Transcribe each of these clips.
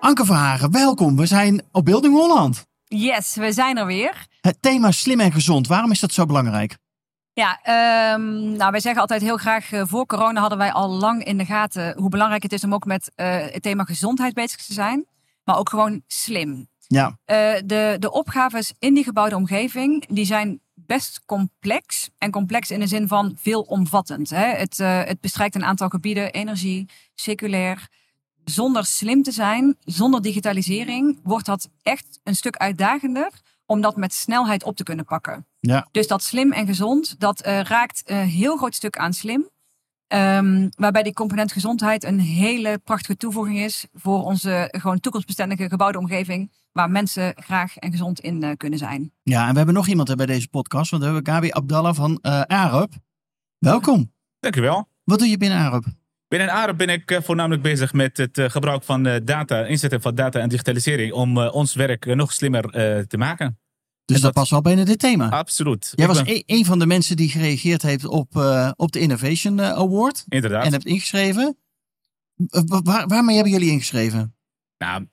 Anke Verhagen, welkom. We zijn op Building Holland. Yes, we zijn er weer. Het thema slim en gezond, waarom is dat zo belangrijk? Ja, um, nou, wij zeggen altijd heel graag, uh, voor corona hadden wij al lang in de gaten hoe belangrijk het is om ook met uh, het thema gezondheid bezig te zijn. Maar ook gewoon slim. Ja. Uh, de, de opgaves in die gebouwde omgeving, die zijn best complex. En complex in de zin van veelomvattend. Hè? Het, het bestrijkt een aantal gebieden, energie, circulair, zonder slim te zijn, zonder digitalisering, wordt dat echt een stuk uitdagender om dat met snelheid op te kunnen pakken. Ja. Dus dat slim en gezond, dat uh, raakt een heel groot stuk aan slim. Um, waarbij die component gezondheid een hele prachtige toevoeging is voor onze gewoon toekomstbestendige gebouwde omgeving, waar mensen graag en gezond in uh, kunnen zijn. Ja, en we hebben nog iemand bij deze podcast, want we hebben Gabi Abdallah van uh, Arup. Welkom. Dank u wel. Wat doe je binnen Arup? Binnen AREP ben ik voornamelijk bezig met het gebruik van data, inzetten van data en digitalisering om ons werk nog slimmer te maken. Dus dat, dat past wel binnen dit thema? Absoluut. Jij was ben... een van de mensen die gereageerd heeft op, uh, op de Innovation Award. Inderdaad. En hebt ingeschreven. Waar, waarmee hebben jullie ingeschreven? Nou, uh,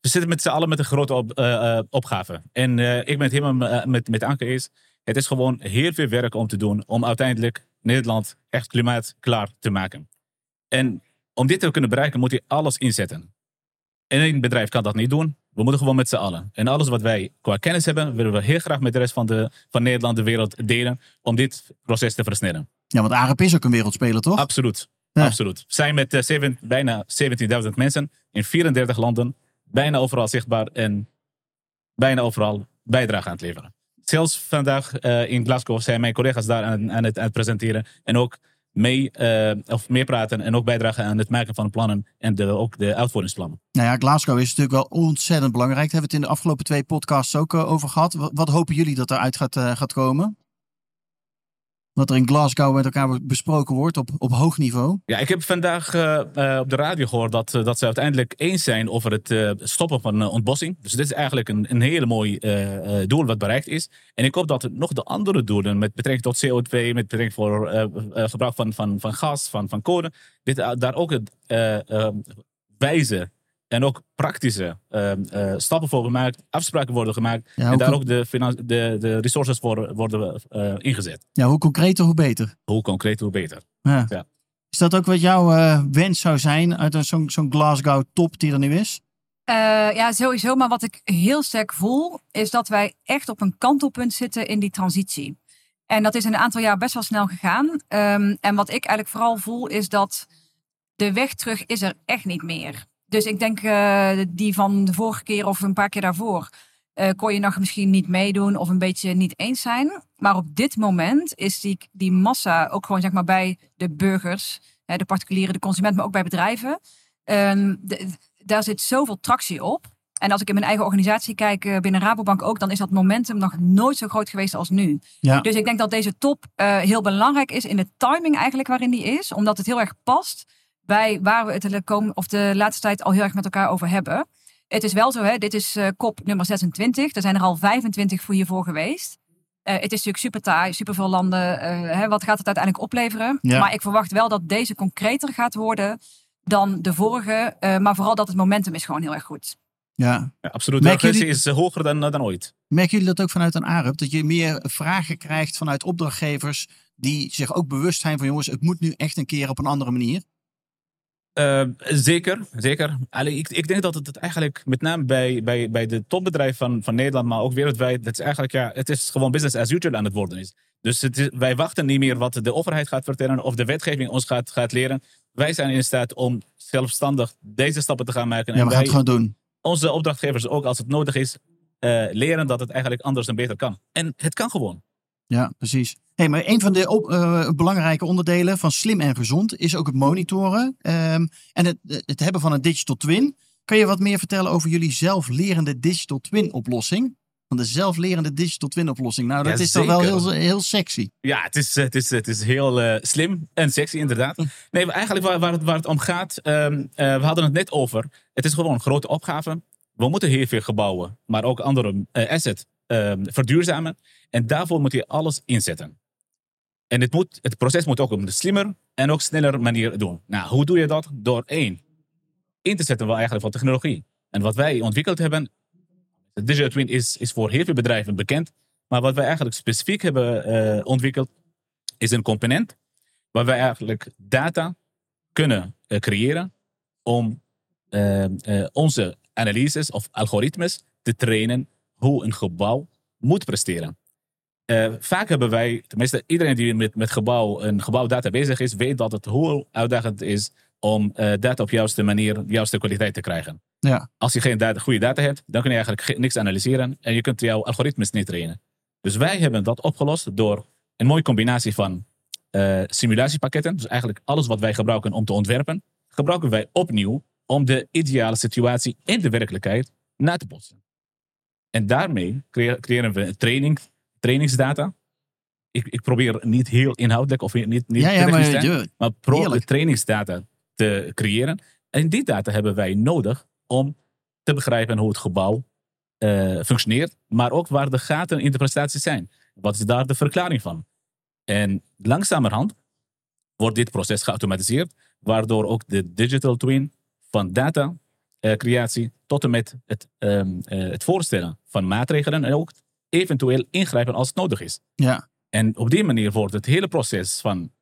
we zitten met z'n allen met een grote op, uh, opgave. En ik ben het helemaal met, met Anke eens. Het is gewoon heel veel werk om te doen om uiteindelijk Nederland echt klimaatklaar te maken. En om dit te kunnen bereiken moet je alles inzetten. En één bedrijf kan dat niet doen. We moeten gewoon met z'n allen. En alles wat wij qua kennis hebben, willen we heel graag met de rest van, de, van Nederland, de wereld delen. Om dit proces te versnellen. Ja, want ARP is ook een wereldspeler, toch? Absoluut. Ja. Absoluut. We zijn met uh, zeven, bijna 17.000 mensen in 34 landen. Bijna overal zichtbaar en bijna overal bijdrage aan het leveren. Zelfs vandaag uh, in Glasgow zijn mijn collega's daar aan, aan, het, aan het presenteren. En ook mee, uh, of meepraten en ook bijdragen aan het maken van plannen en de, ook de uitvoeringsplannen. Nou ja, Glasgow is natuurlijk wel ontzettend belangrijk. Daar hebben we het in de afgelopen twee podcasts ook uh, over gehad. Wat, hopen jullie dat eruit gaat, uh, gaat komen? Wat er in Glasgow met elkaar besproken wordt op, op hoog niveau. Ja, ik heb vandaag op de radio gehoord dat, dat ze uiteindelijk eens zijn over het stoppen van ontbossing. Dus dit is eigenlijk een, een hele mooi doel wat bereikt is. En ik hoop dat nog de andere doelen met betrekking tot CO2, met betrekking voor gebruik van, van, van gas, van, van kolen, dit, daar ook het wijze en ook praktische uh, uh, stappen voor gemaakt, afspraken worden gemaakt. Ja, en daar ook de, de, de resources voor worden uh, ingezet. Ja, hoe concreter, hoe beter. Hoe concreter, hoe beter. Ja. ja. Is dat ook wat jouw wens zou zijn uit zo'n zo'n Glasgow top die er nu is? ja, sowieso. Maar wat ik heel sterk voel, is dat wij echt op een kantelpunt zitten in die transitie. En dat is in een aantal jaar best wel snel gegaan. Um, en wat ik eigenlijk vooral voel, is dat de weg terug is er echt niet meer. Dus ik denk uh, die van de vorige keer of een paar keer daarvoor. Uh, kon je nog misschien niet meedoen of een beetje niet eens zijn. Maar op dit moment is die, die massa ook gewoon zeg maar bij de burgers, hè, de particulieren, de consument, maar ook bij bedrijven. De, daar zit zoveel tractie op. En als ik in mijn eigen organisatie kijk, uh, binnen Rabobank ook, dan is dat momentum nog nooit zo groot geweest als nu. Ja. Dus ik denk dat deze top heel belangrijk is in de timing eigenlijk waarin die is. Omdat het heel erg past bij waar we het de, kom, of de laatste tijd al heel erg met elkaar over hebben. Het is wel zo, hè, dit is uh, kop nummer 26. Er zijn er al 25 voor hiervoor geweest. Uh, het is natuurlijk super taai, super veel landen. Uh, hè, wat gaat het uiteindelijk opleveren? Ja. Maar ik verwacht wel dat deze concreter gaat worden dan de vorige. maar vooral dat het momentum is gewoon heel erg goed. Ja, ja absoluut. De urgentie jullie... is hoger dan, dan ooit. Merken jullie dat ook vanuit een ARUP? Dat je meer vragen krijgt vanuit opdrachtgevers die zich ook bewust zijn van jongens, het moet nu echt een keer op een andere manier? Uh, zeker, zeker. Allee, ik, ik denk dat het, het eigenlijk met name bij, bij, bij de topbedrijven van, van Nederland, maar ook wereldwijd, dat is eigenlijk ja, het is gewoon business as usual aan het worden is. Dus het is, wij wachten niet meer wat de overheid gaat vertellen of de wetgeving ons gaat, gaat leren. Wij zijn in staat om zelfstandig deze stappen te gaan maken. Ja, we en het gewoon doen. Onze opdrachtgevers ook als het nodig is, uh, leren dat het eigenlijk anders en beter kan. En het kan gewoon. Ja, precies. Hey, maar een van de uh, belangrijke onderdelen van slim en gezond is ook het monitoren um, en het, het hebben van een digital twin. Kan je wat meer vertellen over jullie zelflerende digital twin oplossing? Van de zelflerende digital twin oplossing. Nou, dat Ja, is toch wel heel, heel sexy. Ja, het is, het is, het is heel eh, slim en sexy inderdaad. Nee, eigenlijk waar, waar, het, waar het om gaat, ehm, eh, we hadden het net over. Het is gewoon een grote opgave. We moeten heel veel gebouwen, maar ook andere eh, assets ehm, verduurzamen. En daarvoor moet je alles inzetten. En het, moet, het proces moet ook op een slimmer en ook sneller manier doen. Nou, hoe doe je dat? Door één, in te zetten wel eigenlijk van technologie. En wat wij ontwikkeld hebben, de Digital Twin is, is voor heel veel bedrijven bekend. Maar wat wij eigenlijk specifiek hebben eh, ontwikkeld, is een component waar wij eigenlijk data kunnen eh, creëren om eh, onze analyses of algoritmes te trainen hoe een gebouw moet presteren. Eh, vaak hebben wij, tenminste iedereen die met, met gebouw, een gebouwdata bezig is, weet dat het hoe uitdagend is om eh, data op juiste manier, juiste kwaliteit te krijgen. Ja. Als je geen data, goede data hebt, dan kun je eigenlijk ge- niks analyseren en je kunt jouw algoritmes niet trainen. Dus wij hebben dat opgelost door een mooie combinatie van eh, simulatiepakketten. Dus eigenlijk alles wat wij gebruiken om te ontwerpen, gebruiken wij opnieuw om de ideale situatie in de werkelijkheid na te botsen. En daarmee creë- creëren we training, trainingsdata. Ik, ik probeer niet heel inhoudelijk of niet, niet ja, ja, maar te zijn, je- maar pro Heerlijk. de trainingsdata te creëren. En die data hebben wij nodig om te begrijpen hoe het gebouw eh, functioneert, maar ook waar de gaten in de prestaties zijn. Wat is daar de verklaring van? En langzamerhand wordt dit proces geautomatiseerd, waardoor ook de digital twin van data eh, creatie tot en met het, ehm, eh, het voorstellen van maatregelen en ook eventueel ingrijpen als het nodig is. ja. En op die manier wordt het hele proces van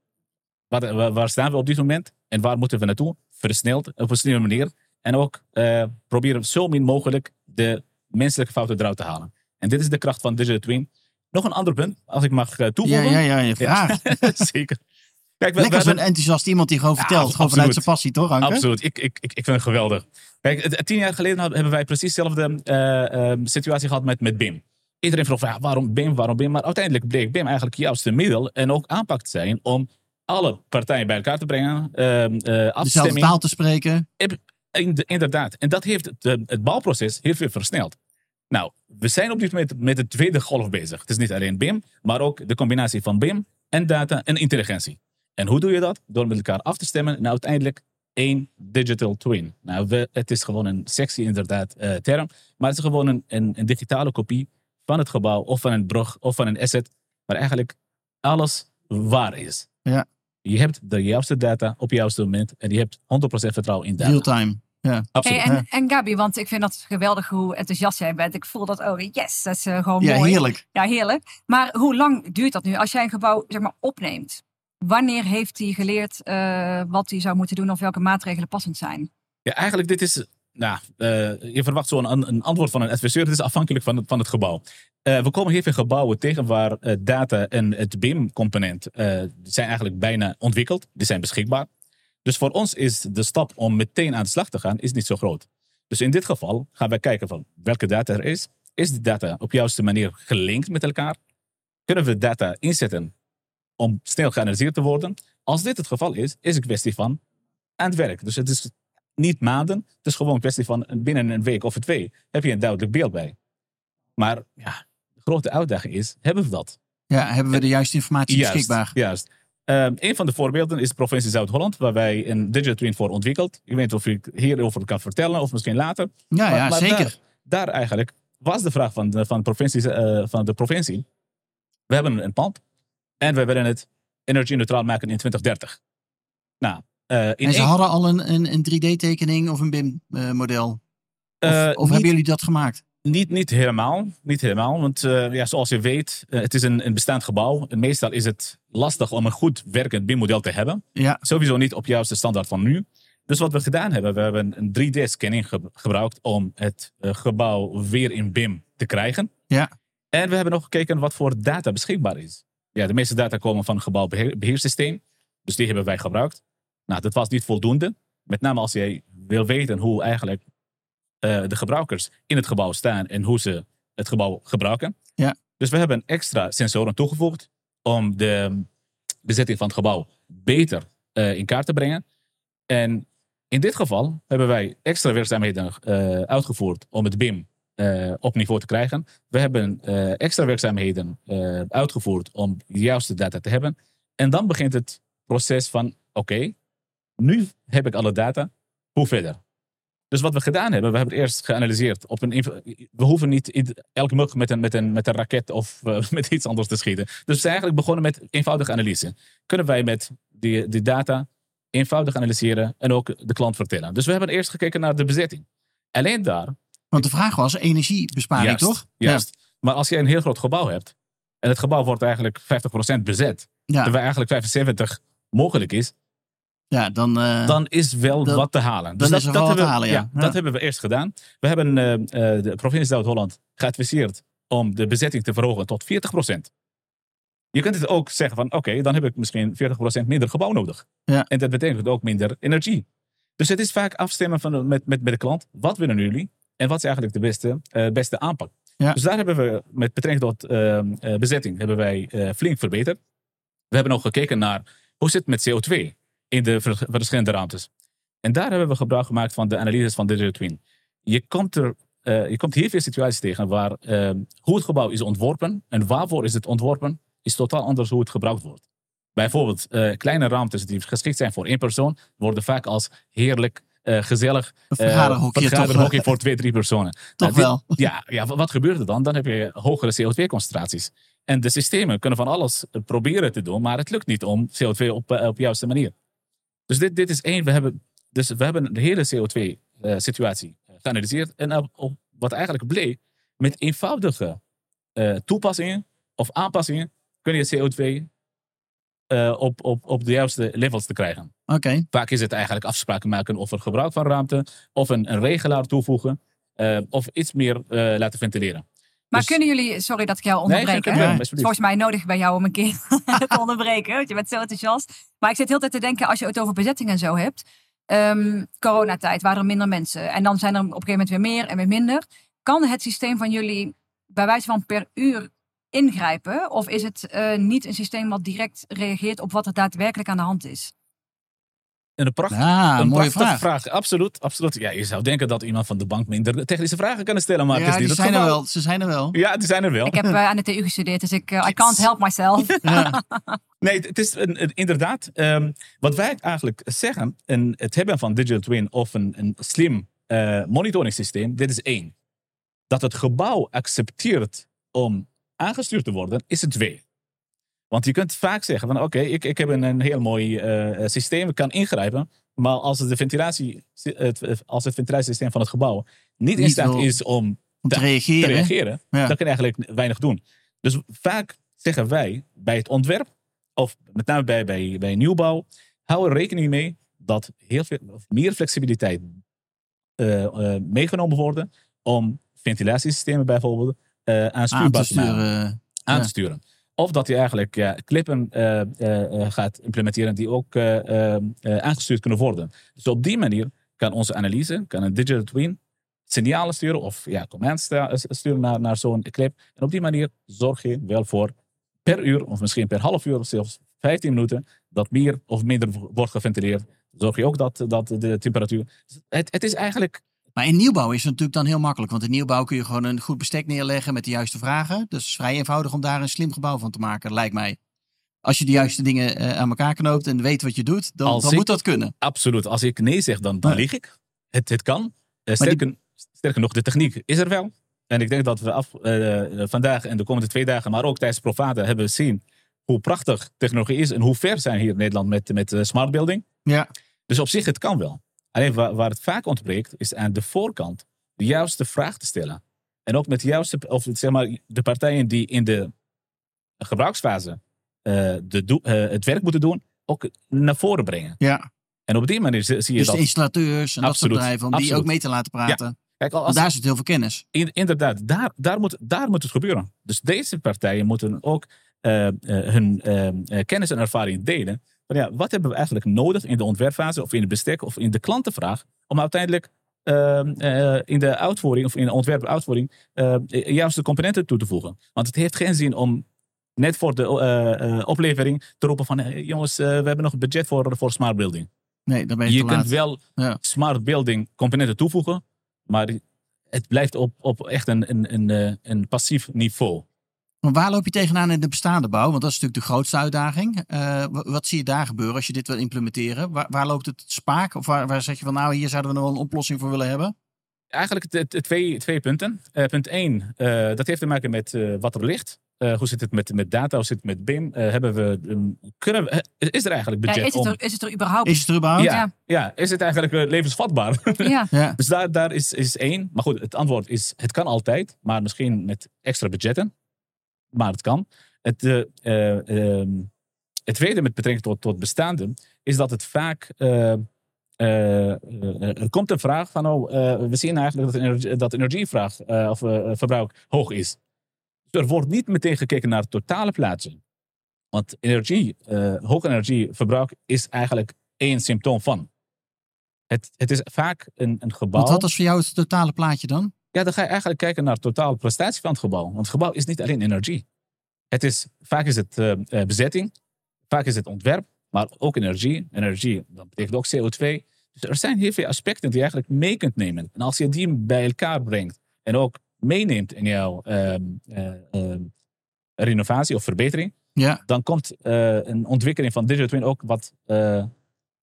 wat, waar, staan we op dit moment en waar moeten we naartoe versneld op een slimme manier. En ook eh, proberen zo min mogelijk de menselijke fouten eruit te halen. En dit is de kracht van Digital Twin. Nog een ander punt, als ik mag eh, Ja, toevoegen. ja, ja, je vraagt. Zeker. Kijk, we, Lekker zo'n enthousiast iemand die gewoon Ja, vertelt. gewoon vanuit zijn passie, toch Anke? Absoluut, ik, ik, ik, ik vind het geweldig. Kijk, tien jaar geleden hebben wij precies dezelfde eh, situatie gehad met, met BIM. Iedereen vroeg van, ja, waarom BIM, waarom BIM? Maar uiteindelijk bleek BIM eigenlijk juist de middel en ook aanpak te zijn om alle partijen bij elkaar te brengen. Dezelfde afstemming. taal te spreken. Inde- Inderdaad. En dat heeft het, het bouwproces heel veel versneld. Nou, we zijn op dit moment met de tweede golf bezig. Het is niet alleen BIM, maar ook de combinatie van BIM en data en intelligentie. En hoe doe je dat? Door met elkaar af te stemmen en uiteindelijk één digital twin. Nou, we, het is gewoon een sexy inderdaad eh, term, maar het is gewoon een, een, een digitale kopie van het gebouw of van een brug of van een asset, waar eigenlijk alles waar is. Ja. Je hebt de juiste data op het juiste moment en je hebt 100% vertrouwen in data. Real time. Ja. Absoluut. Hey, en, en Gabi, want ik vind dat geweldig hoe enthousiast jij bent. Ik voel dat, oh yes, dat is eh, gewoon ja, mooi. heerlijk. Ja, heerlijk. Maar hoe lang duurt dat nu? Als jij een gebouw zeg maar, opneemt, wanneer heeft hij geleerd eh, wat hij zou moeten doen of welke maatregelen passend zijn? Ja, eigenlijk dit is... Nou, eh, je verwacht zo'n een, een antwoord van een adviseur. Het is afhankelijk van het, van het gebouw. Eh, we komen heel veel gebouwen tegen waar eh, data en het BIM-component zijn eigenlijk bijna ontwikkeld. Die zijn beschikbaar. Dus voor ons is de stap om meteen aan de slag te gaan is niet zo groot. Dus in dit geval gaan wij kijken van welke data er is. Is die data op juiste manier gelinkt met elkaar? Kunnen we data inzetten om snel geanalyseerd te worden? Als dit het geval is, is het een kwestie van aan het werk. Dus het is niet maanden. Het is gewoon een kwestie van binnen een week of twee heb je een duidelijk beeld bij. Maar ja, de grote uitdaging is, hebben we dat? Ja, hebben we de juiste informatie Juist, beschikbaar? Juist. Ehm, een van de voorbeelden is de provincie Zuid-Holland, waar wij een digital twin voor ontwikkeld. Ik weet niet of ik hierover kan vertellen of misschien later. Ja, Maar- ja maar zeker. Daar, daar eigenlijk was de vraag van de, van provincie, eh, van de provincie. We hebben een pand en we willen het energie-neutraal maken in 2030. Nou, eh, in en ze hadden al een, een, een 3D-tekening of een BIM-model? of eh, of niet- hebben jullie dat gemaakt? Niet, niet helemaal. Niet helemaal. Want eh, ja, zoals je weet, eh, het is een, een bestaand gebouw. En meestal is het lastig om een goed werkend BIM-model te hebben. Ja, Sowieso niet op juiste standaard van nu. Dus wat we gedaan hebben, we hebben een 3D-scanning gebruikt om het eh, gebouw weer in BIM te krijgen. Ja. En we hebben nog gekeken wat voor data beschikbaar is. Ja, de meeste data komen van het gebouwbeheersysteem. Dus die hebben wij gebruikt. Nou, dat was niet voldoende. Met name als jij wil weten hoe eigenlijk eh, de gebruikers in het gebouw staan en hoe ze het gebouw gebruiken. Ja. Dus we hebben extra sensoren toegevoegd om de bezetting van het gebouw beter eh, in kaart te brengen. En In dit geval hebben wij extra werkzaamheden eh, uitgevoerd om het BIM op niveau te krijgen. We hebben extra werkzaamheden uitgevoerd om de juiste data te hebben. En dan begint het proces van: oké, nu heb ik alle data, hoe verder? Dus wat we gedaan hebben, we hebben het eerst geanalyseerd. Op een, we hoeven niet elke mug met een, met, een, met een raket of eh, met iets anders te schieten. Dus we zijn eigenlijk begonnen met eenvoudige analyse. Kunnen wij met die, die data eenvoudig analyseren en ook de klant vertellen? Dus we hebben eerst gekeken naar de bezetting. Alleen daar Want de vraag was energiebesparing, Juist, toch? Juist. Maar als je een heel groot gebouw hebt en het gebouw wordt eigenlijk 50% bezet, Ja, ja, terwijl eigenlijk 75 mogelijk is, ja dan, eh, dan is wel dan- wat te halen. dan is er wel wat hebben, te halen, ja. Ja. Dat hebben we eerst gedaan. We hebben eh, eh, de provincie Zuid-Holland geadviseerd om de bezetting te verhogen tot 40%. Je kunt het ook zeggen van oké, dan heb ik misschien 40% minder gebouw nodig. Ja. En dat betekent ook minder energie. Dus het is vaak afstemmen van, de- met, met, met de klant. Wat willen jullie? En wat is eigenlijk de beste, beste aanpak? Ja. Dus daar hebben we met betrekking tot eh, eh, bezetting hebben wij flink verbeterd. We hebben ook gekeken naar hoe zit het met CO2 in de ver- verschillende ruimtes. En daar hebben we gebruik gemaakt van de analyses van Digital Twin. Je komt, er, eh, je komt heel veel situaties tegen waar eh, hoe het gebouw is ontworpen en waarvoor is het ontworpen, is totaal anders hoe het gebruikt wordt. Bijvoorbeeld eh, kleine ruimtes die geschikt zijn voor één persoon, worden vaak als heerlijk, eh, gezellig een vergaderhokje voor twee, drie personen. toch Nou, dit- wel. ja, ja, wa- wat gebeurt er dan? Dan heb je hogere CO2-concentraties. En de systemen kunnen van alles proberen te doen, maar het lukt niet om CO2 op, op de juiste manier. Dus dit, dit is één. We hebben, dus we hebben de hele CO2-situatie geanalyseerd. En op- op wat eigenlijk bleek, met eenvoudige eh, toepassingen of aanpassingen kun je CO2 eh, op, op, op de juiste levels te krijgen. Oké, Vaak is het eigenlijk afspraken maken over gebruik van ruimte, of een, een regelaar toevoegen, eh, of iets meer eh, laten ventileren. Maar Dus- kunnen jullie, sorry dat ik jou Nee, onderbreek. probleem, Ja. alsjeblieft. Volgens mij nodig bij jou om een keer te onderbreken. Want je bent zo enthousiast. Maar ik zit heel tijd te denken, als je het over bezetting en zo hebt. ehm, coronatijd waren er minder mensen. En dan zijn er op een gegeven moment weer meer en weer minder. Kan het systeem van jullie bij wijze van per uur ingrijpen? Of is het eh, niet een systeem wat direct reageert op wat er daadwerkelijk aan de hand is? En een prachtige, ah, een mooie prachtige vraag. vraag. Absoluut, absoluut. Ja, je zou denken dat iemand van de bank minder technische vragen kan stellen, maar het Ja, is niet die het zijn er wel. Ze zijn er wel. Ja, die zijn er wel. Ik heb eh, aan de TU gestudeerd, dus ik eh, I can't help myself. Ja. Nee, het is een, een- inderdaad. ehm, wat wij eigenlijk zeggen, een, het hebben van Digital Twin of een, een slim eh monitoring systeem, dit is één. Dat het gebouw accepteert om aangestuurd te worden, is het twee. Want je kunt vaak zeggen van oké, ik, ik heb een, een heel mooi eh, systeem, ik kan ingrijpen. Maar als het, de ventilatie, het, als het ventilatiesysteem van het gebouw niet in staat is om te te reageren. reageren, Ja. dan kun je eigenlijk weinig doen. Dus vaak zeggen wij bij het ontwerp, of met name bij, bij, bij nieuwbouw, hou er rekening mee dat heel veel, of meer flexibiliteit eh, eh, meegenomen worden om ventilatiesystemen bijvoorbeeld eh aan aanstuurbaar te sturen. aan te sturen. Of dat je eigenlijk ja, eh, eh, eh, gaat implementeren die ook aangestuurd kunnen worden. Dus op die manier kan onze analyse, kan een digital twin, signalen sturen of ja, commands sturen naar, naar zo'n clip. En op die manier zorg je wel voor per uur of misschien per half uur of zelfs 15 minuten dat meer of minder wordt geventileerd. Zorg je ook dat, dat de temperatuur. Het, het is eigenlijk Maar in nieuwbouw is het natuurlijk dan heel makkelijk. Want in nieuwbouw kun je gewoon een goed bestek neerleggen met de juiste vragen. Dus het is vrij eenvoudig om daar een slim gebouw van te maken, lijkt mij. Als je de juiste dingen eh, aan elkaar knoopt en weet wat je doet, dan, dan ik- moet dat kunnen. absoluut. Als ik nee zeg, dan, dan ik. Het, het kan. Eh, die- sterker, nog, de techniek is er wel. En ik denk dat we af, eh, vandaag en de komende twee dagen, maar ook tijdens Profata, hebben we zien hoe prachtig technologie is en hoe ver zijn hier in Nederland met, met smart building. Ja, Dus op zich, het kan wel. Alleen waar, waar het vaak ontbreekt, is aan de voorkant de juiste vraag te stellen. En ook met de juiste, of zeg maar, de partijen die in de gebruiksfase eh, de, eh, het werk moeten doen, ook naar voren brengen. ja. En op die manier zie je Dus dat. de installateurs en dat soort bedrijven, om die ook mee te laten praten. Kijk, al- Want als, daar zit heel veel kennis. in- inderdaad, daar, daar, moet, daar moet het gebeuren. Dus deze partijen moeten ook eh, hun kennis en ervaring delen. Van ja, wat hebben we eigenlijk nodig in de ontwerpfase of in de bestek of in de klantenvraag om uiteindelijk eh, eh, in de uitvoering of in de ontwerpuitvoering eh juist de componenten toe te voegen. Want het heeft geen zin om net voor de eh, eh, oplevering te roepen van eh, jongens, eh, we hebben nog een budget voor, voor smart building. Nee, dan ben je, Je kunt laat. wel Ja. smart building componenten toevoegen, maar het blijft op, op echt een, een, een, eh, een passief niveau. Maar waar loop je tegenaan in de bestaande bouw? Want dat is natuurlijk de grootste uitdaging. Eh, wa- wat zie je daar gebeuren als je dit wil implementeren? Waar, waar loopt het spaak? Of waar, waar zeg je van nou, hier zouden we nog wel een oplossing voor willen hebben? Eigenlijk twee, twee punten. Eh, punt één, eh, dat heeft te maken met eh, wat er ligt. Eh, hoe zit het met, met data? Hoe zit het met BIM? Eh, hebben we, um, kunnen we, is er eigenlijk Ja, budget is, het om... er, is het er überhaupt? Is het er überhaupt? Ja, ja, is het eigenlijk levensvatbaar? Ja. Ja. dus daar, daar is, is één. Maar goed, het antwoord is: het kan altijd, maar misschien met extra budgetten. Maar het kan. Het, ehm, het tweede met betrekking tot, tot bestaande is dat het vaak. eh, er komt een vraag van: oh, we zien eigenlijk dat, energie, dat energievraag of verbruik hoog is. Dus er wordt niet meteen gekeken naar het totale plaatje. Want energie, hoog energieverbruik is eigenlijk één symptoom van. Het, het is vaak een, een gebouw. Want wat was voor jou het totale plaatje dan? Ja, dan ga je eigenlijk kijken naar de totale prestatie van het gebouw. Want het gebouw is niet alleen energie. Het is, vaak is het eh, eh, bezetting, vaak is het ontwerp, maar ook energie. Energie, dat betekent ook CO2. Dus er zijn heel veel aspecten die je eigenlijk mee kunt nemen. En als je die bij elkaar brengt en ook meeneemt in jouw ehm, eh, ehm, renovatie of verbetering, Ja. dan komt eh, een ontwikkeling van Digital Twin ook wat eh,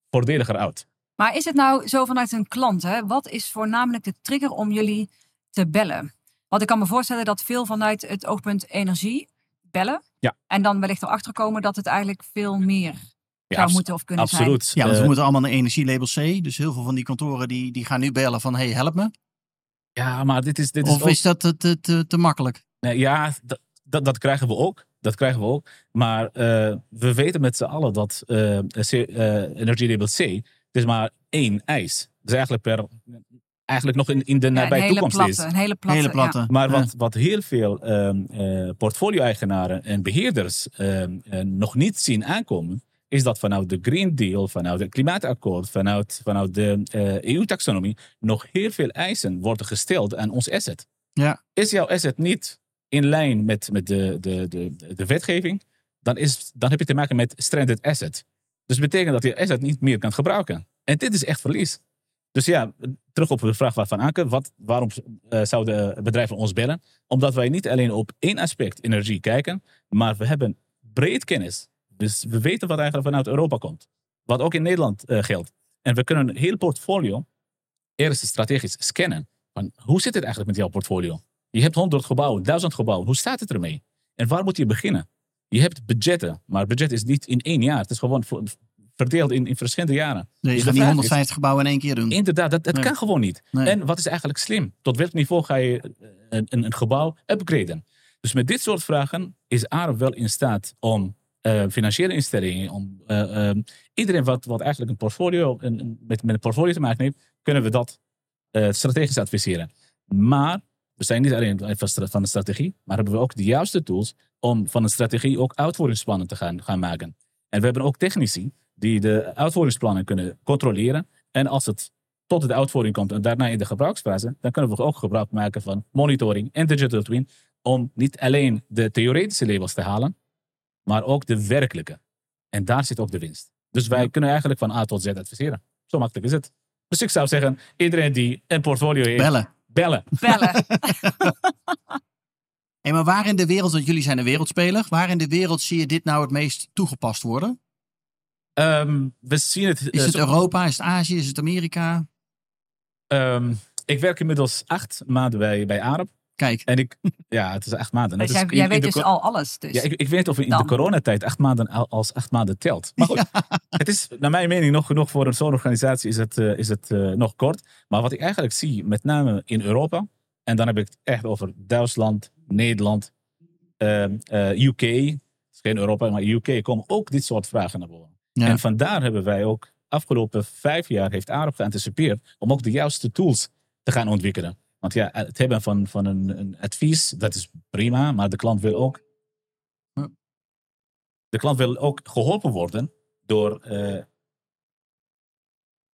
voordeliger uit. Maar is het nou zo vanuit een klant? Hè? Wat is voornamelijk de trigger om jullie te bellen? Want ik kan me voorstellen dat veel vanuit het oogpunt energie bellen. Ja. En dan wellicht erachter komen dat het eigenlijk veel meer Ja, zou moeten of kunnen zijn. absoluut. Ja, want we Eh, moeten allemaal een energielabel C. Dus heel veel van die kantoren die, die gaan nu bellen van hey, help me. ja, maar dit is, dit is Of ook- is dat te, te, te, te makkelijk? Nee, ja, dat, dat, dat krijgen we ook. Dat krijgen we ook. Maar eh, we weten met z'n allen dat eh C- eh, energielabel C, het is maar één eis. Dus eigenlijk, per, eigenlijk nog in, in de nabije toekomst platte, is. een hele platte. Hele platte. ja. Maar wat, wat heel veel ehm, eh, portfolio-eigenaren en beheerders ehm, eh, nog niet zien aankomen, is dat vanuit de Green Deal, vanuit het klimaatakkoord, vanuit, vanuit de eh, EU-taxonomie nog heel veel eisen worden gesteld aan ons asset. Ja. Is jouw asset niet in lijn met, met de, de, de, de wetgeving, dan, is, dan heb je te maken met stranded asset. Dus dat betekent dat je asset niet meer kan gebruiken. En dit is echt verlies. Dus ja, terug op de vraag van Anke. Wat, waarom eh, zouden bedrijven ons bellen? Omdat wij niet alleen op één aspect energie kijken, maar we hebben breed kennis. Dus we weten wat eigenlijk vanuit Europa komt. Wat ook in Nederland eh, geldt. En we kunnen een heel portfolio eerst strategisch scannen. Hoe zit het eigenlijk met jouw portfolio? Je hebt 100 gebouwen, 1000 gebouwen. Hoe staat het ermee? En waar moet je beginnen? Je hebt budgetten, maar budget is niet in één jaar. Het is gewoon verdeeld in, in verschillende jaren. Nee, je Dus gaat niet vraag 150 gebouwen in één keer doen. Inderdaad, dat, dat Nee. kan gewoon niet. Nee. En wat is eigenlijk slim? Tot welk niveau ga je eh, een, een, een gebouw upgraden? Dus met dit soort vragen is ARP wel in staat om eh, financiële instellingen, om eh, ehm, iedereen wat, wat eigenlijk een portfolio, een, een- met, met een portfolio te maken heeft, kunnen we dat strategisch adviseren. Maar we zijn niet alleen van de strategie, maar hebben we ook de juiste tools om van een strategie ook uitvoeringsplannen te gaan, gaan maken. En we hebben ook technici die de uitvoeringsplannen kunnen controleren. En als het tot de uitvoering komt en daarna in de gebruiksfase, dan kunnen we ook gebruik maken van monitoring en digital twin om niet alleen de theoretische labels te halen, maar ook de werkelijke. En daar zit ook de winst. Dus wij kunnen eigenlijk van A tot Z adviseren. Zo makkelijk is het. Dus ik zou zeggen, iedereen die een portfolio heeft, Bellen. bellen. Bellen. Hey, maar waar in de wereld, want jullie zijn een wereldspeler, waar in de wereld zie je dit nou het meest toegepast worden? Ehm, we zien het. Is eh, het zo- Europa, is het Azië, is het Amerika? ehm, ik werk inmiddels acht maanden bij, bij ARP. Kijk, En ik, ja, het is acht maanden. Dus jij, is in- jij in weet de dus al alles. Dus. Ja, ik, ik weet of in Dan. de coronatijd acht maanden al- als acht maanden telt. Maar goed, het is naar mijn mening nog genoeg voor een zo'n organisatie is het, eh, is het eh, nog kort. Maar wat ik eigenlijk zie, met name in Europa, en dan heb ik het echt over Duitsland, Nederland, ehm, eh, UK, het is geen Europa, maar UK, komen ook dit soort vragen naar voren. Ja. En vandaar hebben wij ook afgelopen vijf jaar heeft geanticipeerd om ook de juiste tools te gaan ontwikkelen. Want ja, het hebben van, van een, een advies, dat is prima, maar de klant wil ook. Ja. De klant wil ook geholpen worden door, eh,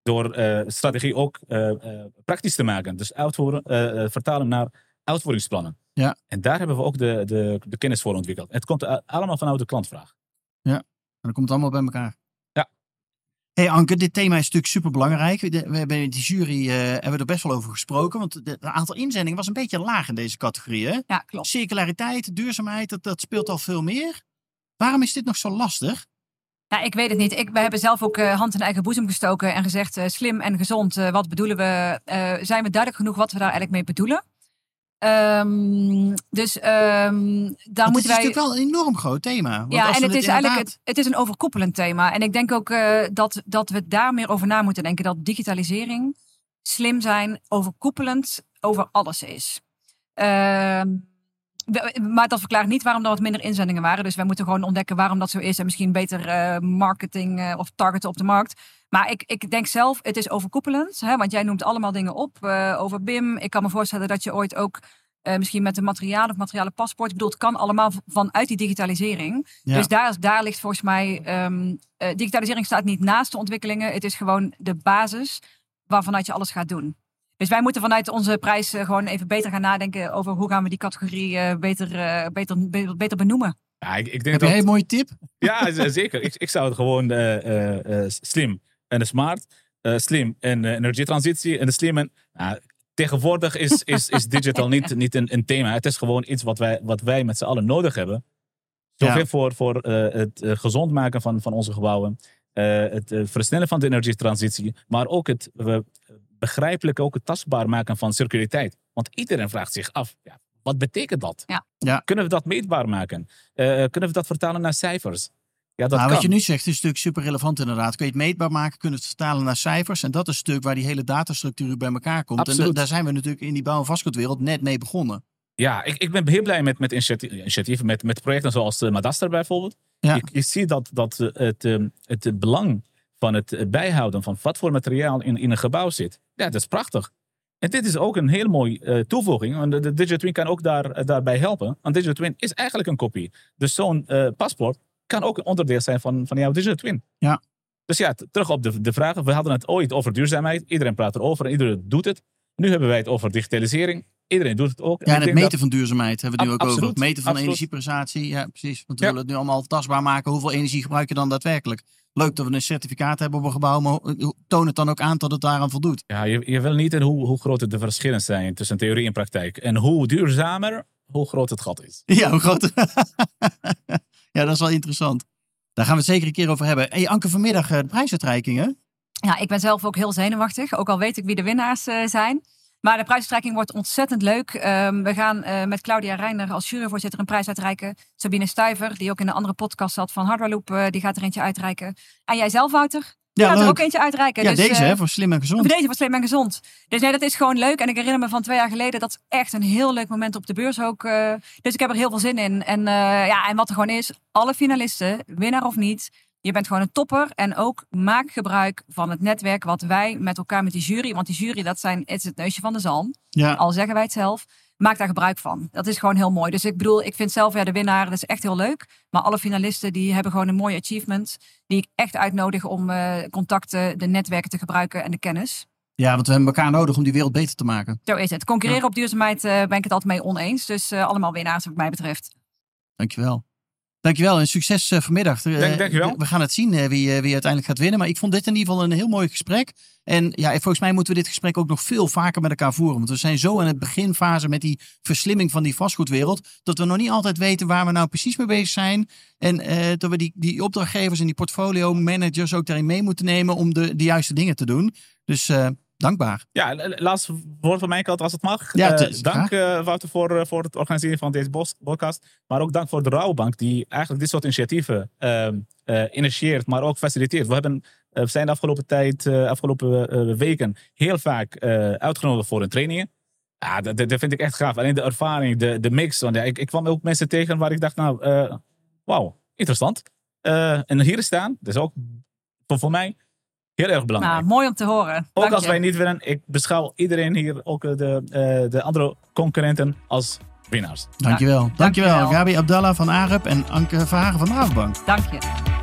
door eh, strategie ook eh, praktisch te maken. Dus uitvoeren, vertalen naar uitvoeringsplannen. Ja. En daar hebben we ook de, de, de kennis voor ontwikkeld. Het komt allemaal vanuit de klantvraag. dan komt het allemaal bij elkaar. Hey Anke, dit thema is natuurlijk super belangrijk. We hebben in die jury uh, hebben we er best wel over gesproken. Want het aantal inzendingen was een beetje laag in deze categorie. Hè? Ja, klopt. Circulariteit, duurzaamheid, dat, dat speelt al veel meer. Waarom is dit nog zo lastig? Ja, ik weet het niet. Ik, we hebben zelf ook uh, hand in eigen boezem gestoken en gezegd uh, slim en gezond. Uh, wat bedoelen we? zijn we duidelijk genoeg wat we daar eigenlijk mee bedoelen? Um, dus um, daar het moeten wij. Het is natuurlijk wel een enorm groot thema. Want ja, en het is inderdaad... eigenlijk het, het is een overkoepelend thema. En ik denk ook dat, dat we daar meer over na moeten denken. Dat digitalisering, slim zijn, overkoepelend over alles is. Uh, maar dat verklaart niet waarom er wat minder inzendingen waren. Dus wij moeten gewoon ontdekken waarom dat zo is. En misschien beter uh, marketing uh, of targeten op de markt. Maar ik, ik denk zelf, het is overkoepelend. Hè, want jij noemt allemaal dingen op uh, over BIM. Ik kan me voorstellen dat je ooit ook misschien met een materiaal of materialen paspoort. Ik bedoel, het kan allemaal vanuit die digitalisering. Ja. Dus daar, daar ligt volgens mij. Um, digitalisering staat niet naast de ontwikkelingen. Het is gewoon de basis waarvanuit je alles gaat doen. Dus wij moeten vanuit onze prijs gewoon even beter gaan nadenken over hoe gaan we die categorie beter, beter, beter, beter, benoemen. Ja, ik, ik denk Heb dat... een mooie tip? Ja, zeker. ik, ik zou het gewoon uh, slim en smart, slim en energietransitie en slim en... tegenwoordig is, is, is digital niet, niet een, een, thema. Het is gewoon iets wat wij, wat wij met z'n allen nodig hebben. Zoveel ja. voor, voor het gezond maken van, van onze gebouwen. het versnellen van de energietransitie. Maar ook het begrijpelijk ook het tastbaar maken van circulariteit. Want iedereen vraagt zich af, ja, wat betekent dat? Ja. Ja. Kunnen we dat meetbaar maken? Uh, kunnen we dat vertalen naar cijfers? Ja, dat nou, kan. wat je nu zegt is natuurlijk super relevant inderdaad. Kun je het meetbaar maken, kunnen het vertalen naar cijfers. En dat is natuurlijk waar die hele datastructuur bij elkaar komt. Absoluut. En daar zijn we natuurlijk in die bouw- en vastgoedwereld net mee begonnen. Ja, ik, ik ben heel blij met, met initiatieven, met, met projecten zoals de Madaster bijvoorbeeld. Ja. Je, je ziet dat, dat het, het, het belang van het bijhouden van wat voor materiaal in, in een gebouw zit. Ja, dat is prachtig. En dit is ook een heel mooie uh, toevoeging. Want de, de DigiTwin kan ook daar, uh, daarbij helpen. Want DigiTwin is eigenlijk een kopie. Dus zo'n uh, paspoort kan ook een onderdeel zijn van, van jouw DigiTwin. Ja. Dus ja, terug op de, de vragen. We hadden het ooit over duurzaamheid. Iedereen praat erover en iedereen doet het. Nu hebben wij het over digitalisering. Iedereen doet het ook. Ja, en het meten dat... van duurzaamheid hebben we nu ook absoluut, over. Het meten van absoluut. energieprestatie. Ja, precies. Want we Ja. willen het nu allemaal tastbaar maken. Hoeveel energie gebruik je dan daadwerkelijk? Leuk dat we een certificaat hebben op een gebouw, maar toon het dan ook aan dat het daaraan voldoet. Ja, je, je wil niet hoe, hoe groot de verschillen zijn tussen theorie en praktijk. En hoe duurzamer, hoe groot het gat is. Ja, hoe groot. ja, dat is wel interessant. Daar gaan we het zeker een keer over hebben. Hey, Anke, vanmiddag eh, de prijsuitreikingen. Ja, ik ben zelf ook heel zenuwachtig. Ook al weet ik wie de winnaars uh, zijn. Maar de prijsuitreiking wordt ontzettend leuk. Um, we gaan uh, met Claudia Reiner als juryvoorzitter een prijs uitreiken. Sabine Stuyver, die ook in een andere podcast zat van Hardware Loop, die gaat er eentje uitreiken. En jij zelf, Wouter? Ja, gaat leuk. er ook eentje uitreiken. Ja, dus, deze hè, voor slim en gezond. Voor deze voor slim en gezond. Dus nee, dat is gewoon leuk. En ik herinner me van twee jaar geleden, dat is echt een heel leuk moment op de beurs ook. Uh, dus ik heb er heel veel zin in. En, uh, ja, en wat er gewoon is, alle finalisten, winnaar of niet, je bent gewoon een topper. En ook maak gebruik van het netwerk wat wij met elkaar met die jury. Want die jury, dat zijn, het is het neusje van de zalm. Ja. Al zeggen wij het zelf. Maak daar gebruik van. Dat is gewoon heel mooi. Dus ik bedoel, ik vind zelf ja, de winnaar, dat is echt heel leuk. Maar alle finalisten die hebben gewoon een mooi achievement. Die ik echt uitnodig om uh, contacten, de netwerken te gebruiken en de kennis. Ja, want we hebben elkaar nodig om die wereld beter te maken. Zo is het. Concurreren ja. op duurzaamheid uh, ben ik het altijd mee oneens. Dus uh, allemaal winnaars wat mij betreft. Dankjewel. Dankjewel en succes uh, vanmiddag. Dank, dankjewel. We gaan het zien uh, wie, wie uiteindelijk gaat winnen. Maar ik vond dit in ieder geval een heel mooi gesprek. En ja, volgens mij moeten we dit gesprek ook nog veel vaker met elkaar voeren. Want we zijn zo in het beginfase met die verslimming van die vastgoedwereld. Dat we nog niet altijd weten waar we nou precies mee bezig zijn. En dat we die, die opdrachtgevers en die portfolio managers ook daarin mee moeten nemen om de, de juiste dingen te doen. Dus dankbaar. Ja, laatste woord van mijn kant als het mag. Ja, uh, dank uh, Wouter voor, uh, voor het organiseren van deze podcast. Maar ook dank voor de Rouwbank die eigenlijk dit soort initiatieven initieert, maar ook faciliteert. We, hebben, we zijn de afgelopen tijd, afgelopen weken heel vaak uitgenodigd voor een trainingen. Ja, dat, dat vind ik echt gaaf. Alleen de ervaring, de, de mix. Want ja, ik, ik kwam ook mensen tegen waar ik dacht, nou, wauw, interessant. en hier staan, dat is ook voor, voor mij Heel erg belangrijk. Nou, mooi om te horen. Ook Dank als je. wij niet winnen, ik beschouw iedereen hier, ook de, uh, de andere concurrenten, als winnaars. Dankjewel. Dankjewel. dankjewel. Gabi Abdallah van Arup en Anke Verhagen van de. Dank je.